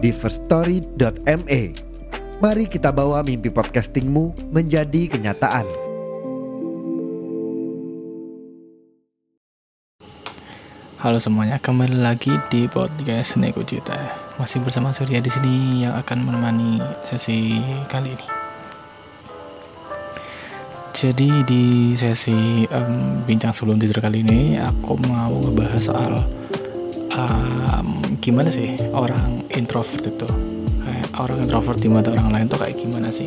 di firststory.me. Mari kita bawa mimpi podcastingmu menjadi kenyataan. Halo semuanya, kembali lagi di podcast Neko Cita. Masih bersama Surya di sini yang akan menemani sesi kali ini. Jadi di sesi um, bincang sebelum tidur kali ini, aku mau ngebahas soal um, gimana sih orang introvert itu. Kayak orang introvert di mata orang lain tuh kayak gimana sih?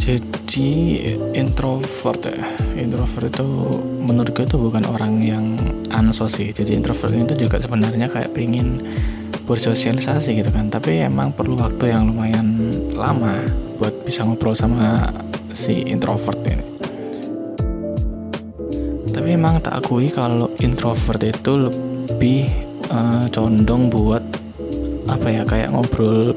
Jadi introvert ya, introvert itu menurut gue itu bukan orang yang ansos. Jadi introvert itu juga sebenarnya kayak pengen bersosialisasi gitu kan. Tapi emang perlu waktu yang lumayan lama buat bisa ngobrol sama si introvert ini. Tapi emang tak akui kalau introvert itu lebih uh, condong buat apa ya kayak ngobrol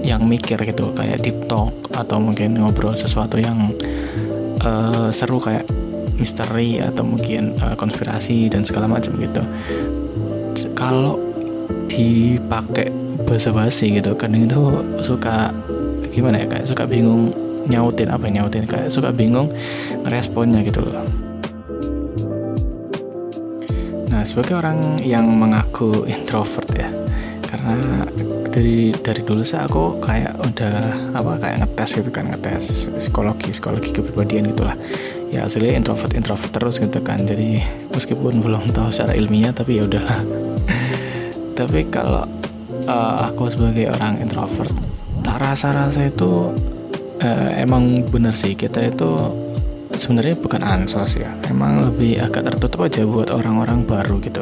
yang mikir gitu. Kayak deep talk atau mungkin ngobrol sesuatu yang uh, seru kayak misteri atau mungkin uh, konspirasi dan segala macam gitu. Kalau dipakai bahasa basi gitu kan itu suka gimana ya kayak suka bingung nyautin apa nyautin kayak suka bingung responnya gitu loh nah sebagai orang yang mengaku introvert ya karena dari dari dulu sih aku kayak udah apa kayak ngetes gitu kan ngetes psikologi psikologi kepribadian gitulah. Ya aslinya introvert introvert terus gitu kan. Jadi meskipun belum tahu secara ilmiah tapi ya udahlah. Tapi kalau uh, aku sebagai orang introvert tak rasa-rasa itu uh, emang bener sih. Kita itu sebenarnya bukan ansos ya. Emang lebih agak tertutup aja buat orang-orang baru gitu.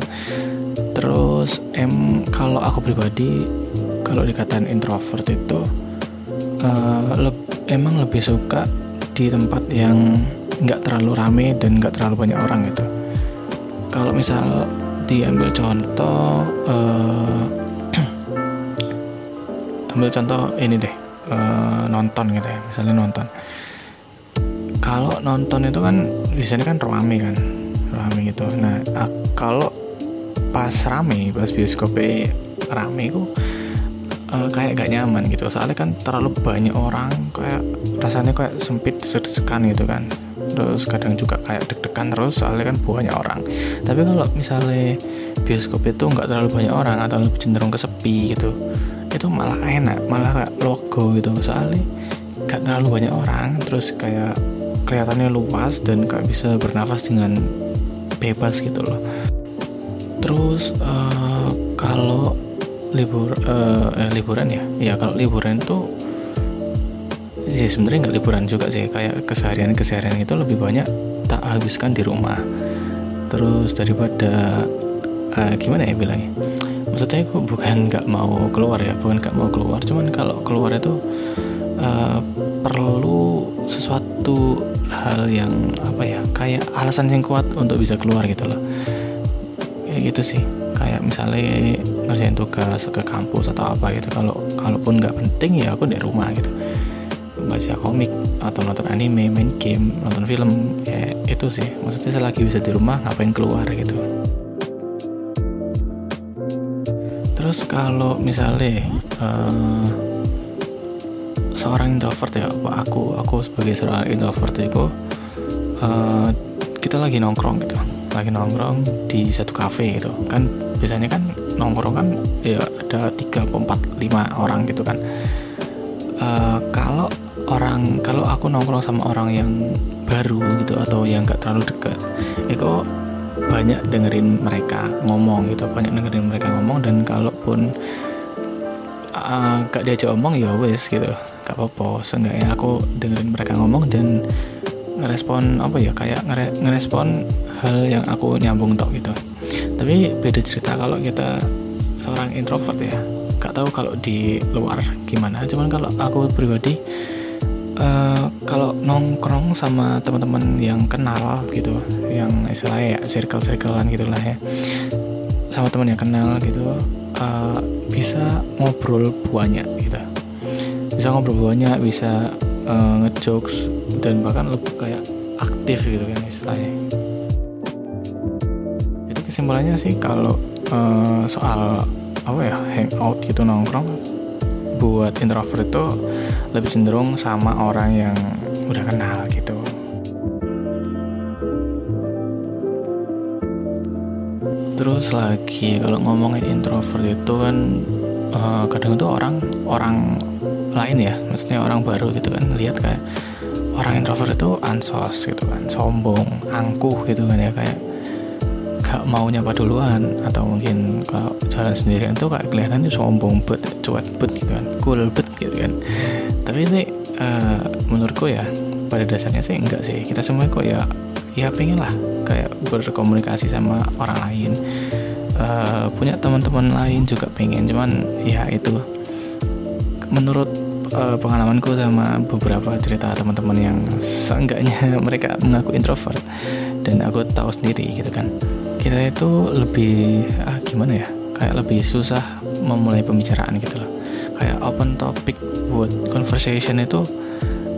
Terus em kalau aku pribadi kalau dikatain introvert itu uh, le emang lebih suka di tempat yang nggak terlalu rame dan nggak terlalu banyak orang gitu. Kalau misal diambil contoh uh, ambil contoh ini deh uh, nonton gitu ya misalnya nonton kalau nonton itu kan biasanya kan rame kan? Rame gitu. Nah kalau pas rame pas bioskopnya rame itu uh, kayak gak nyaman gitu. Soalnya kan terlalu banyak orang kayak rasanya kayak sempit sedekan gitu kan. Terus kadang juga kayak deg-degan terus soalnya kan banyak orang. Tapi kalau misalnya bioskop itu nggak terlalu banyak orang atau lebih cenderung kesepi gitu itu malah enak malah kayak logo gitu. Soalnya gak terlalu banyak orang terus kayak kelihatannya luas dan gak bisa bernafas dengan bebas gitu loh. Terus uh, kalau libur uh, eh, liburan ya? Ya kalau liburan tuh ya sebenarnya nggak liburan juga sih. Kayak keseharian keseharian itu lebih banyak tak habiskan di rumah. Terus daripada uh, gimana ya bilangnya? Maksudnya aku bukan nggak mau keluar ya bukan nggak mau keluar. Cuman kalau keluar itu uh, perlu sesuatu hal yang apa ya kayak alasan yang kuat untuk bisa keluar gitu loh. Kayak gitu sih. Kayak misalnya ngerjain tugas ke kampus atau apa gitu. Kalau kalaupun nggak penting ya aku di rumah gitu. Baca komik atau nonton anime main game nonton film ya itu sih. Maksudnya selagi bisa di rumah ngapain keluar gitu. Terus kalau misalnya uh, seorang introvert ya. Aku aku sebagai seorang introvert itu uh, kita lagi nongkrong gitu. Lagi nongkrong di satu cafe gitu. Kan biasanya kan nongkrong kan ya ada 3, 4, 5 orang gitu kan. Uh, kalau orang kalau aku nongkrong sama orang yang baru gitu atau yang gak terlalu dekat itu banyak dengerin mereka ngomong gitu. Banyak dengerin mereka ngomong dan kalaupun uh, gak diajak ngomong ya wes gitu gak apa-apa. Seenggaknya aku dengerin mereka ngomong dan ngerespon apa ya kayak ngere, ngerespon hal yang aku nyambung dok gitu. Tapi beda cerita kalau kita seorang introvert ya. Gak tahu kalau di luar gimana. Cuman kalau aku pribadi uh, kalau nongkrong sama teman-teman yang kenal gitu yang istilahnya ya circle-circlean gitulah ya sama teman yang kenal gitu uh, bisa ngobrol banyak gitu bisa ngobrol banyak bisa uh, ngejokes dan bahkan lebih kayak aktif gitu kan istilahnya. Jadi kesimpulannya sih kalau uh, soal apa ya hangout gitu nongkrong buat introvert itu lebih cenderung sama orang yang udah kenal gitu. Terus lagi kalau ngomongin introvert itu kan uh, kadang tuh orang orang lain ya. Maksudnya orang baru gitu kan lihat kayak orang introvert itu ansos gitu kan sombong angkuh gitu kan ya kayak gak mau nyapa duluan atau mungkin kalau jalan sendirian tuh kayak kelihatannya sombong bet cuek bet gitu kan cool bet gitu kan. Tapi sih uh, menurutku ya pada dasarnya sih enggak sih. Kita semua kok ya ya pengen lah kayak berkomunikasi sama orang lain. Uh, punya teman-teman lain juga pengen cuman ya itu menurut uh, pengalamanku sama beberapa cerita teman-teman yang seenggaknya mereka mengaku introvert dan aku tahu sendiri gitu kan. Kita itu lebih ah gimana ya? Kayak lebih susah memulai pembicaraan gitu loh. Kayak open topic buat conversation itu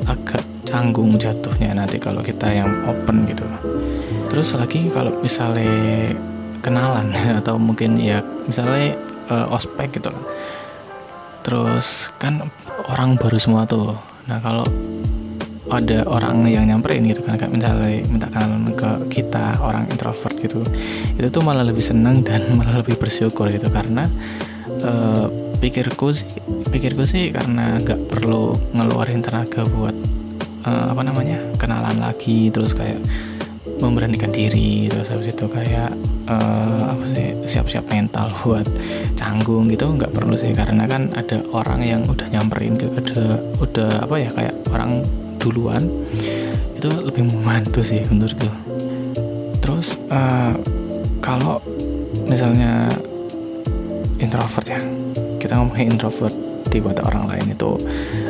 agak canggung jatuhnya nanti kalau kita yang open gitu. Terus lagi kalau misalnya kenalan atau mungkin ya misalnya uh, ospek gitu kan terus kan orang baru semua tuh. Nah kalau ada orang yang nyamperin gitu kan kayak misalnya minta kenalan ke kita orang introvert gitu itu tuh malah lebih senang dan malah lebih bersyukur gitu. Karena uh, pikirku sih pikirku sih karena nggak perlu ngeluarin tenaga buat uh, apa namanya kenalan lagi terus kayak memberanikan diri terus habis itu kayak uh, apa sih siap-siap mental buat canggung gitu nggak perlu sih. Karena kan ada orang yang udah nyamperin gitu ada udah apa ya kayak orang duluan itu lebih membantu sih menurutku. Terus uh, kalau misalnya introvert ya kita ngomongin introvert di orang lain itu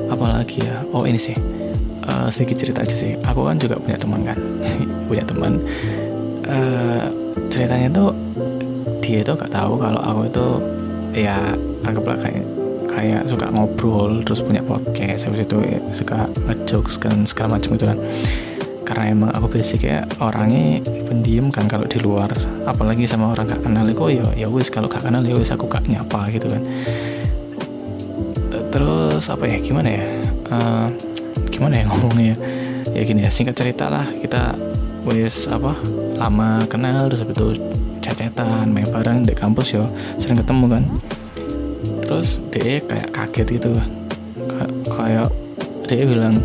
apalagi ya oh ini sih uh, sedikit cerita aja sih. Aku kan juga punya teman kan. Punya teman. Uh, ceritanya tuh dia itu gak tahu kalau aku itu ya anggaplah kayak kayak suka ngobrol terus punya podcast habis itu ya, suka ngejokes kan segala macam itu kan. Karena emang aku basic ya orangnya pendiam kan kalau di luar. Apalagi sama orang gak kenal itu ya ya wis kalau gak kenal ya wis aku gak nyapa gitu kan. Terus apa ya gimana ya? Uh, gimana ya ngomongnya ya? Gini ya singkat cerita lah kita wis apa lama kenal terus itu cacetan main bareng di kampus yo sering ketemu kan. Terus dia kayak kaget gitu. Kayak dia bilang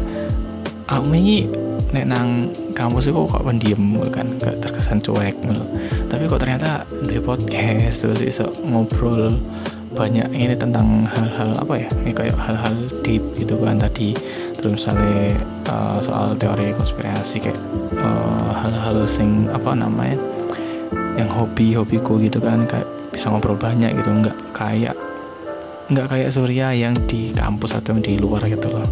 aku ini nek nang kampus itu kok pendiam kan gak terkesan cuek tapi kok ternyata di podcast terus iso ngobrol banyak ini tentang hal-hal apa ya? Ini kayak hal-hal deep gitu kan tadi. Terus misalnya uh, soal teori konspirasi kayak uh, hal-hal sing apa namanya yang hobi hobiku gitu kan kayak bisa ngobrol banyak gitu. Nggak kayak nggak kayak Surya yang di kampus atau di luar gitu loh.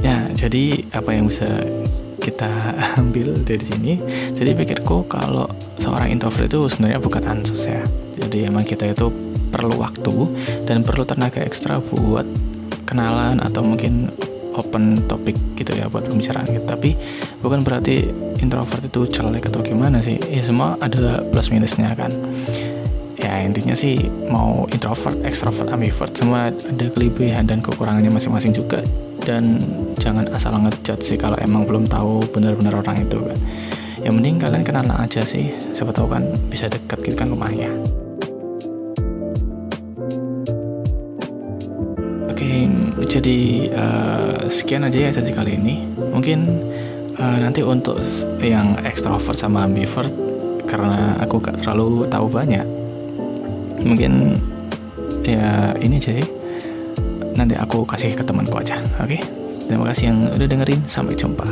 Ya jadi apa yang bisa kita ambil dari sini. Jadi pikirku kalau seorang introvert itu sebenarnya bukan ansos ya. Jadi emang kita itu perlu waktu dan perlu tenaga ekstra buat kenalan atau mungkin open topik gitu ya buat pembicaraan gitu. Tapi bukan berarti introvert itu jelek atau gimana sih. Ya semua ada plus minusnya kan ya intinya sih mau introvert, extrovert, ambivert. Semua ada kelebihan dan kekurangannya masing-masing juga. Dan jangan asal ngejudge sih kalau emang belum tahu benar-benar orang itu kan yang mending kalian kenalan aja sih. Siapa tahu kan bisa dekat gitu kan rumahnya. Oke jadi uh, sekian aja ya sesi kali ini. Mungkin uh, nanti untuk yang extrovert sama ambivert karena aku gak terlalu tahu banyak mungkin ya ini sih. Nanti aku kasih ke temanku aja oke? Okay? terima kasih yang udah dengerin. Sampai jumpa